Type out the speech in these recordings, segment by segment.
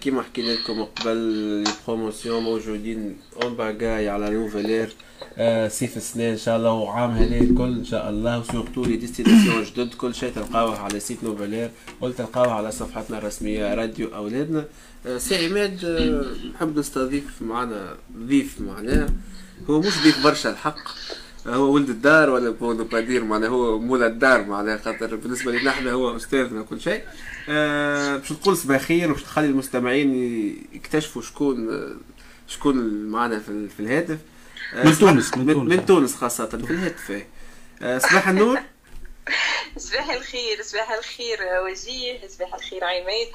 كيما حكينا لكم قبل ال promotion موجودين en pagaille على Nouvelair آه سيف السنين ان شاء الله وعام هني الكل ان شاء الله و surtout les destinations جدد كل شيء تلقاوه على site Nouvelair وتلقاوه على صفحتنا الرسميه راديو اولادنا سي عماد نحب نستضيف معنا ضيف معناها هو مش ضيف برشا الحق هو ولد الدار ولا بون بادير معناها هو مولا الدار معناها خاطر بالنسبة لنا إحنا هو استاذنا كل شيء. آه باش نقول صباح خير وباش تخلي المستمعين يكتشفوا شكون شكون معنا في, في الهاتف. آه من تونس من, تونس. خاصة في الهاتف. آه صباح النور؟ صباح الخير صباح الخير وجيه صباح الخير عماد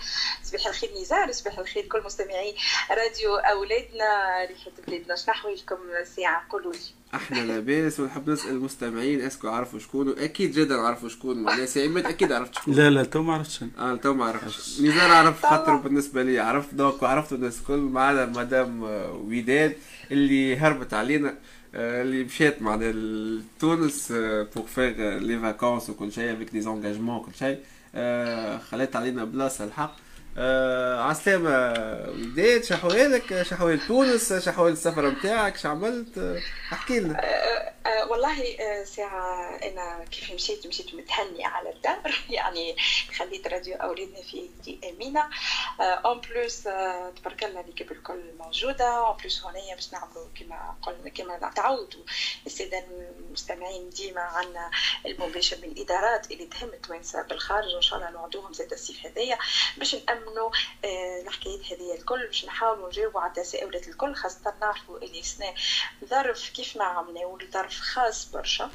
صباح الخير نزار صباح الخير كل مستمعي راديو أولادنا ريحه بلادنا. شنو احوالكم ساعة؟ قولوا لي إحنا لاباس ونحب نسأل المستمعين est-ce que عرفوا شكون؟ أكيد جدا عرفوا شكون. معناها سي عماد أكيد عرفت شكون. لا لا تو ما عرفتش آه تو ما عرفتش. نزار عرف خاطر بالنسبة لي. عرفت donc وعرفت الناس الكل ما عدا مدام وداد اللي هربت علينا. اللي مشات معناها لتونس pour faire les vacances وكل شيء avec des engagements وكل شيء خلات علينا بلاصه الحق آه عسلامة وليدات شحوالك شحوال تونس شحوال السفر نتاعك شعملت احكي لنا آه آه والله ساعة أنا كيف مشيت مشيت متهنية على الدار. يعني خليت راديو أولادنا في يدي أمينة. أون بلوس تبارك الله الكيب الكل موجودة. أون بلوس هونية باش نعملوا كما قلنا كما تعودوا السادة المستمعين ديما عنا المباشر من الإدارات اللي تهم التوانسة بالخارج. وإن شاء الله نوعدوهم زاد الصيف هذايا باش نأمنوا الحكايات هذه الكل. باش نحاولوا نجاوبوا على التساؤلات الكل خاصة نعرفوا اللي سنة ظرف كيف ما عملناه ظرف خاص برشا.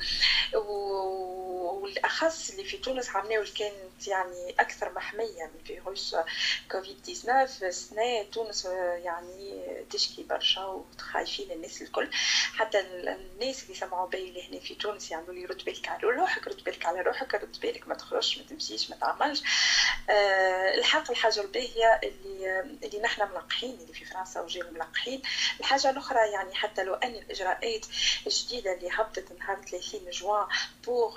والأخص اللي في تونس عملناه كانت يعني أكثر محمية من فيروس كوفيد 19 سنة تونس يعني تشكي برشا وخايفين الناس الكل. حتى الناس اللي سمعوا بي لهنا في تونس يعملوا لي رد بالك على روحك رد بالك على روحك رد بالك ما تخرجش ما تمشيش ما تعملش. أه الحق الحاجة الباهيه اللي اللي نحن ملقحين اللي في فرنسا وجاو ملقحين الحاجة الأخرى يعني حتى لو أن الإجراءات الجديدة اللي هبطت نهار 30 جوان pour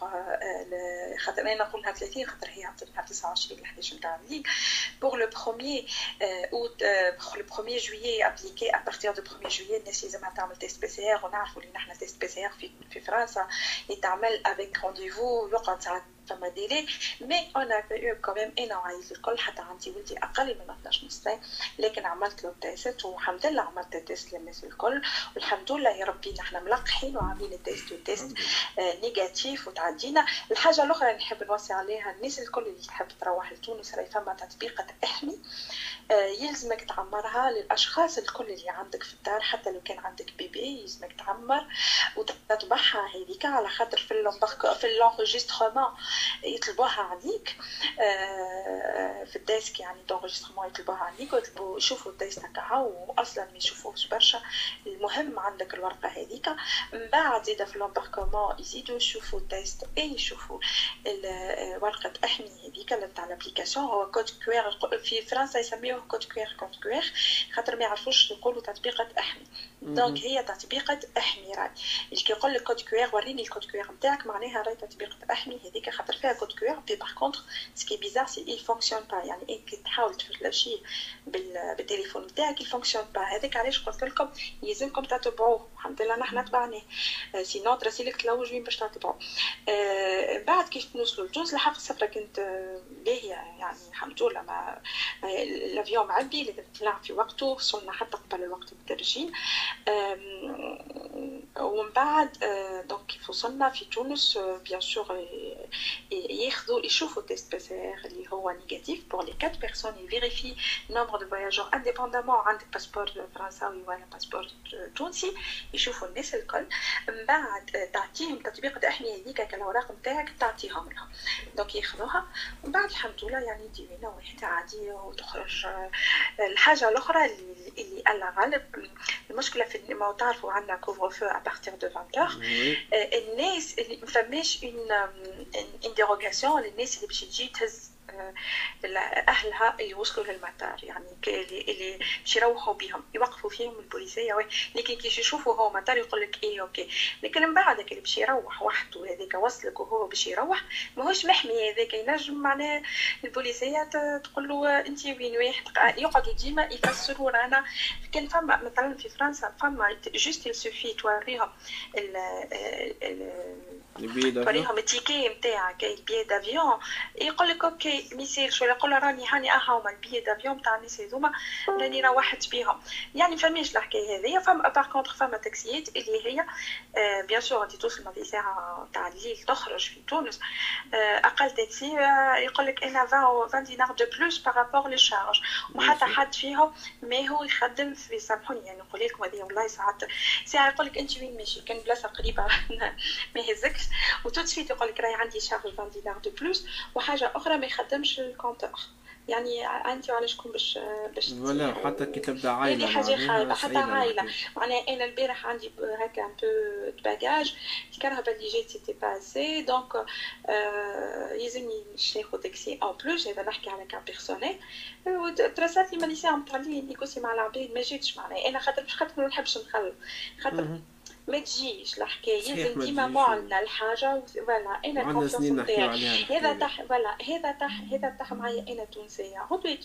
خاطر أنا نقول نهار 30 خاطر هي هبطت نهار 29 ل 11 نتاع الليل pour le premier août le premier juillet appliqué à partir du premier juillet الناس لازمها تعمل test PCR ونعرفوا اللي نحن test PCR في في فرنسا يتعمل avec rendez-vous يقعد ساعات فما délai mais quand même أنا وعيت الكل حتى عندي ولدي أقل من 12 سنه لكن عملت له test والحمد لله عملت test للناس الكل والحمد لله يا ربي نحن ملقحين وعاملين ال test وال test آه négatif وتعدينا. الحاجة الأخرى اللي نحب نوصي عليها الناس الكل اللي تحب تروح لتونس راهي فما تطبيقة إحمي. آه يلزمك تعمرها للأشخاص الكل اللي عندك في الدار حتى لو كان عندك bébé يلزمك تعمر وتتبعها هذيك على خاطر في في يطلبوها عليك في الديسك يعني d'enregistrement يطلبوها عليك ويطلبوا يشوفوا الديسك تاعها واصلا ما يشوفوش برشا. المهم عندك الورقة هذيك من بعد زيد في l'embarquement يزيدوا يشوفوا ال test et يشوفوا ورقة أحمي هذيك تاع ال application هو code QR في فرنسا يسميوه code QR code QR خاطر ما يعرفوش يقولوا تطبيقة أحمي. donc هي تطبيقة أحمي راي اللي يقول لك code QR وريني ال code QR نتاعك معناها راي تطبيقة أحمي هذيك خاطر فيها code QR et par contre ce qui est bizarre c'est il fonctionne pas. يعني انت تحاول تفلاشيه بالتليفون نتاعك il fonctionne pas. هذاك علاش قلت لكم يلزمكم تتبعوه الحمد لله نحن تبعناه sinon تراسيلك تلوج وين باش تتبعوا آه بعد كيف نوصلوا لتونس الحق السفره كانت باهيه يعني الحمد لله ما l'avion معبي لازم طلع في وقته وصلنا حتى قبل الوقت المترجين ومن بعد donc كيف وصلنا في تونس bien sûr ياخذوا يشوفوا test PCR اللي هو négatif pour les 4 personnes يفيريفي nombre de voyageurs indépendamment عندك passeport فرنساوي ولا passeport تونسي يشوفوا الناس الكل من بعد تعطيهم تطبيق احمي هذيك كالاوراق نتاعك تعطيهم لهم donc ياخذوها ومن بعد الحمد لله يعني ديوينا واحدة عادية وتخرج الحاجة الأخرى اللي اللي ألا غالب المشكلة في ما تعرفوا عندنا couvre-feu à partir de 20 الناس اللي ما فماش une une dérogation للناس اللي باش تجي تهز أهلها اللي وصلوا للمطار يعني اللي اللي باش يروحوا بهم يوقفوا فيهم البوليسية. لكن كي يشوفوا هو مطار يقول لك إيه OK. لكن من بعد اللي باش يروح وحده هذاك وصلك وهو باش يروح ماهوش محمي هذاك. ينجم معناه البوليسية تقول له أنت وين واحد يقعدوا ديما يفسروا رانا كان فما مثلا في فرنسا فما juste سوفي توريهم توريهم ال ticket نتاعك ال billet d'avion يقول لك OK ما يسالش ولا يقول راني هاني أها هما ال billet d'avion تاع الناس هذوما راني روحت بيهم يعني فماش الحكاية هذيا فما par contre فما تاكسيات اللي هي bien sûr انت توصل ما في ساعة تاع الليل تخرج في تونس. أقل تاكسي يقول لك أنا 20 20 دينار de plus par rapport لل charge وما حتى حد فيهم ما هو يخدم في سامحوني يعني نقول لكم هذه والله ساعات. ساعة يقول لك أنت وين ماشي؟ كان بلاصة قريبة ما يهزكش. و tout de suite يقول لك راهي عندي charge 20 دينار de plus وحاجة أخرى ما يخدمش ال compteur. يعني انت على شكون باش باش ولا حتى كي تبدا عائله هذه حاجة خايبة حتى عائله معناها. أنا البارح عندي هكا un peu bagages الكرهبه اللي جات c'était pas assez donc يلزمني ناخذ تاكسي en plus هذا نحكي على cas personnel ترسات لي ماني ساعه مطلعين نيكوسي مع العباد ما جيتش معناها أنا خاطر مش خاطر ما نحبش نخلف خاطر ما تجيش الحكاية لازم ديما معلنه الحاجة فوالا أنا الكونفيونس نتاعي. هذا تح فوالا هذا تح هذا تح معايا أنا تونسية. غدوه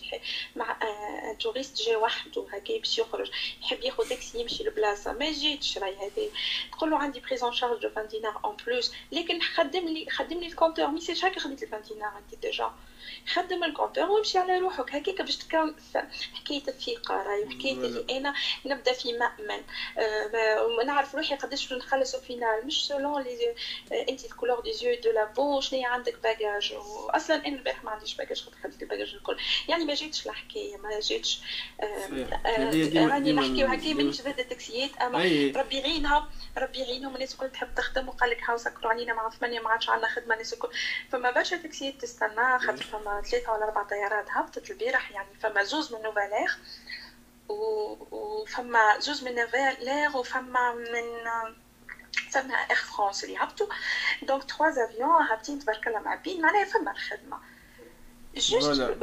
مع ان توريست جاي وحده هكا باش يخرج يحب ياخذ تاكسي يمشي لبلاصة. ما جيتش راهي هذه. تقول له عندي بريزون شارج دو 20 دينار اون بلوس لكن خدم لي خدم لي الكونتور مي سي هكا خديت ال 20 دينار انت ديجا خدم ال compteur وامشي على روحك. هكاك باش تكون حكاية الثقة راهي حكاية اللي أنا نبدأ في مأمن. أه نعرف روحي قداش نخلص finale مش selon لي انت ال couleur des yeux de la peau شنو عندك bagages واصلا أنا البارح ما عنديش bagages خاطر خديت ال bagages الكل. يعني ما جيتش الحكاية ما جيتش راني نحكي هكا مانيش ضد التاكسيات أما ربي يعينها ربي يعينهم الناس الكل تحب تخدم وقال لك هاو سكروا علينا مع ثمانية ما عادش عندنا خدمة الناس الكل. فما برشا تاكسيات تستنى خاطر فما ثلاثة ولا أربع طيارات هبطت البارح يعني فما زوز من Nouvelair وفما زوز من Nouvelair وفما من فما Air France اللي هبطوا donc trois avions هابطين تبارك الله معبين معناها فما الخدمه juste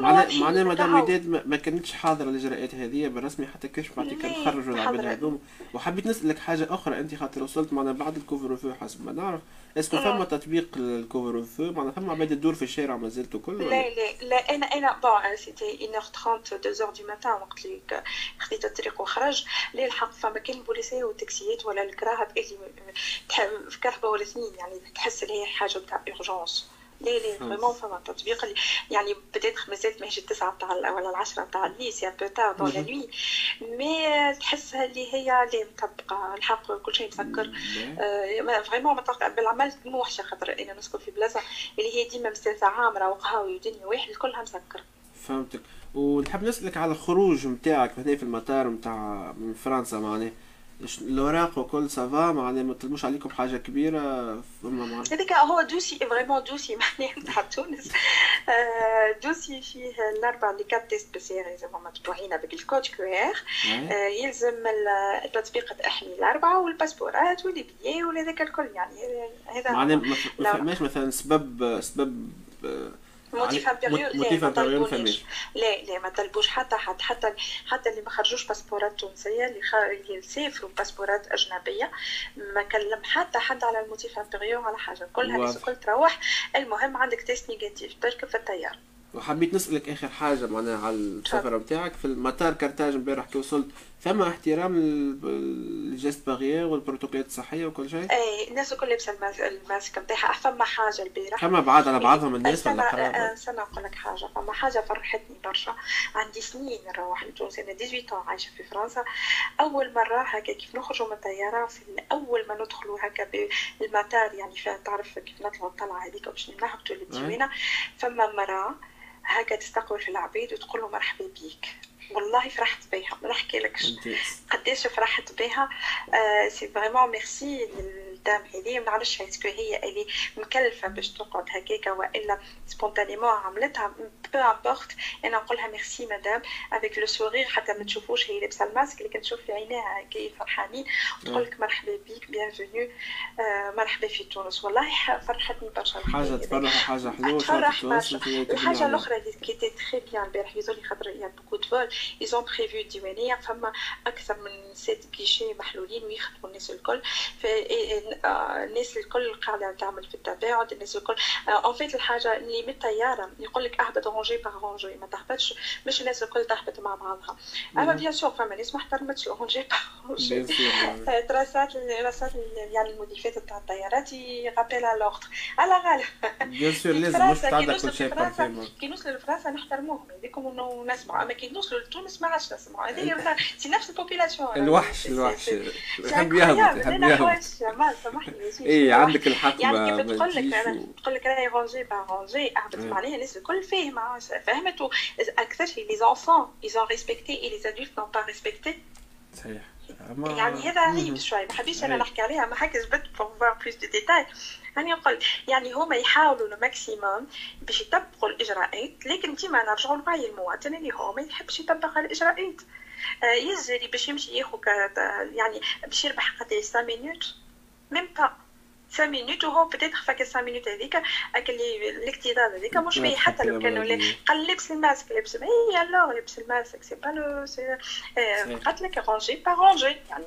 معناها مدام وداد ما كانتش حاضرة الاجراءات هذه بالرسمي حتى كاش بعد كان خرجوا العباد هذوم وحبيت نسألك حاجة أخرى أنت خاطر وصلت معنا بعد ال couvre-feu حسب ما نعرف. est-ce que فما تطبيق ال couvre-feu معناها فما عباد تدور في الشارع ما زلت وكل لا لا لا أنا أنا bon c'était 1 30 2 du matin وقت اللي خديت الطريق وخرج لا الحق فما كان البوليسيه والتاكسيات ولا الكراهب اللي في كرهبه ولا اثنين يعني تحس اللي هي حاجة تاع urgence لا لا vraiment فما تطبيق يعني بديت مازالت ماهيش التسعة تاع ولا العشرة تاع اللي c'est un peu tard dans la nuit mais تحسها اللي هي لا مطبقة الحق كل شيء مسكر vraiment بالعمل مو وحشة خاطر أنا نسكن في بلاصة اللي هي ديما مسلسة عامرة وقهاوي ودنيا واحد كلها مسكر فهمتك. ونحب نسألك على الخروج نتاعك هنا في المطار نتاع من فرنسا معناه الاوراق وكل ça va معناها ما طلبوش عليكم حاجة كبيرة فما هذاك هو dossier vraiment dossier معناها نتاع تونس. dossier فيه الأربع les quatre tests PCR زعما مطبوعين بال code QR يلزم التطبيق تحمي الأربعة والباسبورات واللي بيي وهذاك الكل يعني هذا معناها ما فماش مثلا سبب سبب motif impérieux لا ما لا لا ما طلبوش. حتى حد حتى حتى اللي ما خرجوش باسبورات تونسية اللي اللي سافروا باسبورات أجنبية ما كلم حتى حد على ال motif impérieux على حاجة. كلها الناس الكل تروح. المهم عندك test négatif تركب في الطياره وحبيت نسألك آخر حاجة معناها على السفره نتاعك في المطار كارتاج امبارح كي وصلت فما احترام للجست بارير والبروتوكولات الصحية وكل شيء؟ اي الناس الكل لابسه الماسك نتاعها فما حاجة البارح فما بعض على بعضهم الناس ولا حرام؟ سنة نقول لك حاجة. فما حاجة فرحتني برشا. عندي سنين نروح لتونس. أنا 18 عايشة في فرنسا. أول مرة هكا كيف نخرجوا من الطياره في اول ما ندخلوا هكا بالمطار يعني فيها تعرف كيف نطلعوا الطلعة هذيك باش نهبطوا للديوانه فما مراه هكا تستقبل في العبيد وتقول له مرحبا بيك. والله فرحت بها ما نحكي لكش. قداش فرحت بها آه c'est vraiment merci. ال dame هذه. ما نعرفش est-ce que هي اللي مكلفة باش تقعد هكاكا وإلا spontanément عملتها. peu importe أنا نقول لها merci madame avec le sourire حتى ما تشوفوش هي لابسة الماسك اللي كنشوف في عينيها كي فرحانين. وتقول لك مرحبا بك bienvenue آه مرحبا في تونس. والله فرحتني برشا حاجة تفرح وحاجه حلوة تفرح برشا الحاجة الأخرى اللي qui était très bien البارح يزولي خاطر y a beaucoup de vols ils ont prévu الديوانيه فما أكثر من sept guichets محلولين ويخدموا الناس الكل. الناس الكل قاعدة تعمل في التباعد الناس الكل en fait الحاجة اللي من الطياره يقول لك أهبط rangée par rangée ما تهبطش مش الناس الكل تهبط مع بعضها. أما bien sûr فما ناس ما احترمتش rangée par rangée تراسات تراسات يعني المضيفات تاع الطيارات يغابيل على لوغتر على غالب بيان سور لازم مش تعدى كل شيء كي نوصلوا لفرنسا نحترموهم هذيكم نسمعوا اما كي نوصلوا لتونس ما عادش نسمعوا هذه سي نفس البوبيلاسيون الوحش الوحش يحب يهبط يحب يهبط اي عندك الحق يعني كيف تقول لك أنا؟ تقول لك راهي رونجي با رونجي اهبط معناها الناس الكل فاهمة؟ فهمت أكثر شيء لي زونفون ont respecté et les adultes n'ont pas respecté. صحيح. يعني هذا غريب شوي ما حبيتش أنا نحكي عليها ما حكيت جبت pour avoir plus de détails يعني نقول يعني هما يحاولوا ال maximum باش يطبقوا الإجراءات لكن ديما نرجعوا لوعي المواطن اللي هو ما يحبش يطبق الإجراءات. يجري باش يمشي ياخذ يعني باش يربح قد 5 minutes même pas 5 minutes وهو peut-être فاك 5 minutes هذيك اللي الاكتظاظ هذيك مش فيه حتى لو كانوا قال لبس الماسك لبس اي alors لبس ال masque c'est pas le قالت لك rangée par rangée يعني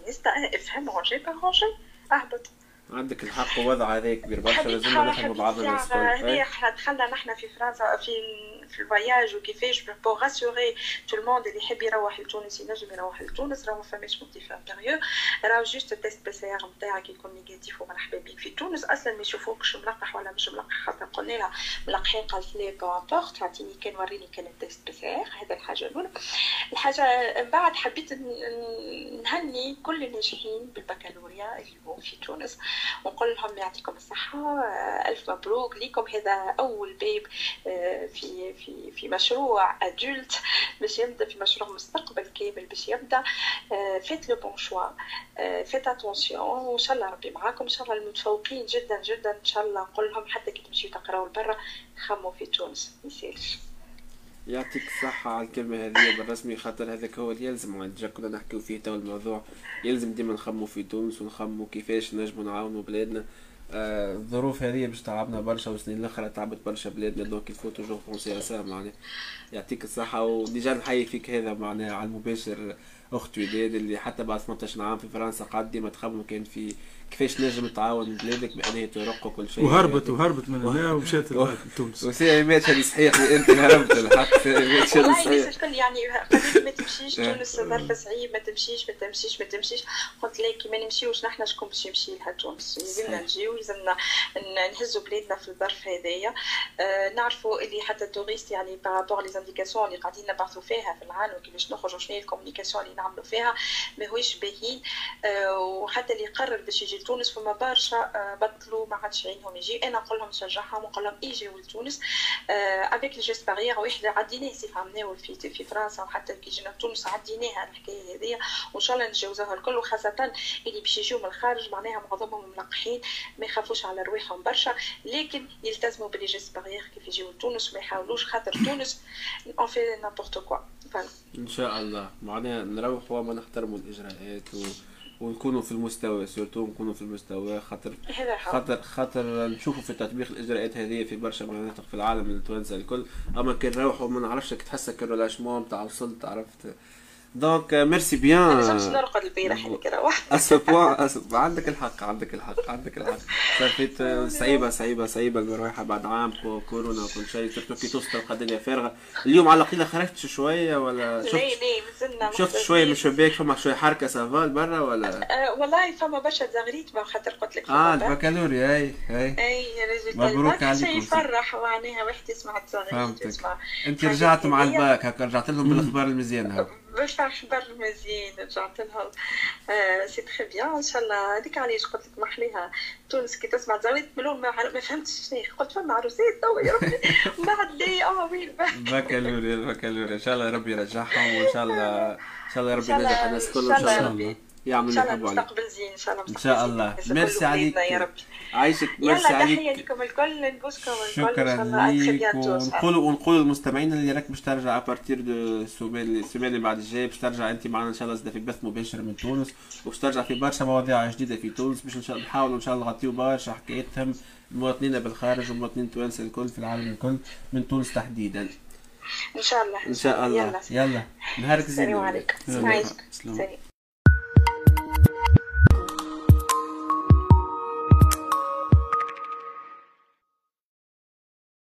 افهم rangée par rangée اهبط عندك الحق ووضع هذا كبير برشا لازم نفهموا بعضنا هذه دخلنا نحن في فرنسا في في ال voyage وكيفاش pour rassurer tout le monde اللي يحب يروح لتونس ينجم يروح لتونس. راهو ما فماش motif impérieux راهو juste ال test PCR نتاعك يكون négatif ومرحبا بك في تونس. أصلا ما يشوفوكش ملقح ولا مش ملقح. خاطر قلنا لها ملقحين قالت لي peu importe اعطيني كان وريني كان ال test PCR هذا الحاجة الأولى. الحاجة من بعد حبيت نهني كل الناجحين بالبكالوريا اللي هو في تونس. ونقول لهم يعطيكم الصحة ألف مبروك ليكم. هذا أول باب في في في مشروع adulte باش يبدأ في مشروع مستقبل كامل باش يبدأ. faites le bon choix faites attention وإن شاء الله ربي معاكم. إن شاء الله المتفوقين جدا جدا. إن شاء الله نقول لهم حتى كي تمشيو تقراو لبرا خموا في تونس. ما يسالش يعطيك الصحة على الكلمة هذه بالرسمي خاطر هذاك هو اللي يلزم déjà كنا نحكيو فيه تو الموضوع. يلزم ديما نخمو في تونس ونخمو كيفاش نجمو نعاونو بلادنا. آه الظروف هذه باش تعبنا برشا وسنين الأخرى تعبت برشا بلادنا. donc il faut toujours penser à ça معناها. يعطيك الصحة و déjà نحيي فيك هذا معناها على المباشر. اخت وداد اللي حتى بعد 18 عام في فرنسا قاعد ديما تخمم كان في كيفاش نجم تعاون بلادك بأن هي ترق وكل شيء؟ وهربت وهربت من هنا ومشات لتونس وسي مات هذه صحيح أنت هربت الحق مات والله الناس الكل يعني قالت ما تمشيش تونس ظرف صعيب ما تمشيش ما تمشيش ما تمشيش. قلت لها كي ما نمشيوش نحن شكون باش يمشي لها تونس؟ لازمنا نجيو لازمنا نهزوا بلادنا في الظرف هذايا. آه نعرفوا اللي حتى ال touristes يعني par rapport les indications اللي قاعدين نبعثوا فيها في العالم وكيفاش نخرجوا شنو هي ال communication اللي نعملوا فيها ماهوش باهيين آه وحتى اللي قرر باش يجي لتونس فما برشا بطلوا ما عادش عينهم يجي. أنا نقول لهم نشجعهم ونقول لهم يجيو لتونس avec les gestes barrières واحد عديناه سي عملناه في في فرنسا. وحتى كي جينا لتونس عديناها الحكاية هذيا وإن شاء الله نتجاوزوها الكل. وخاصة اللي باش يجيو من الخارج معناها معظمهم ملقحين ما يخافوش على رواحهم برشا. لكن يلتزموا ب les gestes barrières كيف يجيو لتونس ما يحاولوش خاطر تونس. on fait n'importe quoi إن شاء الله. معناها نروحوا وما نحترموا الإجراءات و... ونكونوا في المستوى surtout نكونوا في المستوى خاطر خاطر خاطر نشوفوا في تطبيق الإجراءات هذه في برشا مناطق في العالم التوانسه الكل. أما كي نروحوا ما نعرفش تحسها ك relâchement تاع وصلت عرفت؟ donc merci bien أنا نرقد البارح هذيك روحت أسبوع عندك الحق عندك الحق عندك الحق. صافيت صعيبة صعيبة صعيبة المروحه بعد عام كورونا وكل شيء. surtout كي توصل القضية فارغة. اليوم على القليله خرجت شوية ولا شفت ليه؟ مازلنا شفت شوية من الشباك فما شوية حركة ça va لبرا ولا؟ أه والله فما برشا زغريت ما خاطر قلت لك آه البكالوريا أي أي. أي مبروك عليكم شيء يفرح معناها واحد يسمع الزغريت يسمع أنت رجعت مع الباك هكا رجعت لهم بالأخبار المزيانة. باش أخبار مزيان رجعت لهم آه c'est très bien ان شاء الله هذيك علاش قلت لك محليها تونس كي تسمع زغريت ملون ما, ما فهمتش شنو قلت فما عروسات توا يا ربي. من بعد لي آه وين بكالوريا البكالوريا ان شاء الله ربي يرجعهم وان شاء الله ان شاء الله ربي ينجح الناس كلهم إن شاء الله. يعملوا إن شاء الله المستقبل زين إن شاء الله إن شاء الله. ميرسي عليك. يا ربي عايشك يلا ميرسي تحية عليك. لكم. الكل نبوسكم الكل شكرا ليك الله. ونقولوا ونقولوا للمستمعين اللي راك باش ترجع à partir de ال semaine ال semaine اللي بعد الجاي باش ترجع. أنت معنا إن شاء الله زاد في بث مباشر من تونس وباش ترجع في برشا مواضيع جديدة في تونس باش إن شاء الله نحاولوا إن شاء الله نغطيو برشا حكايتهم مواطنينا بالخارج ومواطنين التوانسه الكل في العالم الكل من تونس تحديدا. إن شاء الله. إن شاء الله. يلا. يلا. نهارك زين. السلام عليكم. يلا. سلام.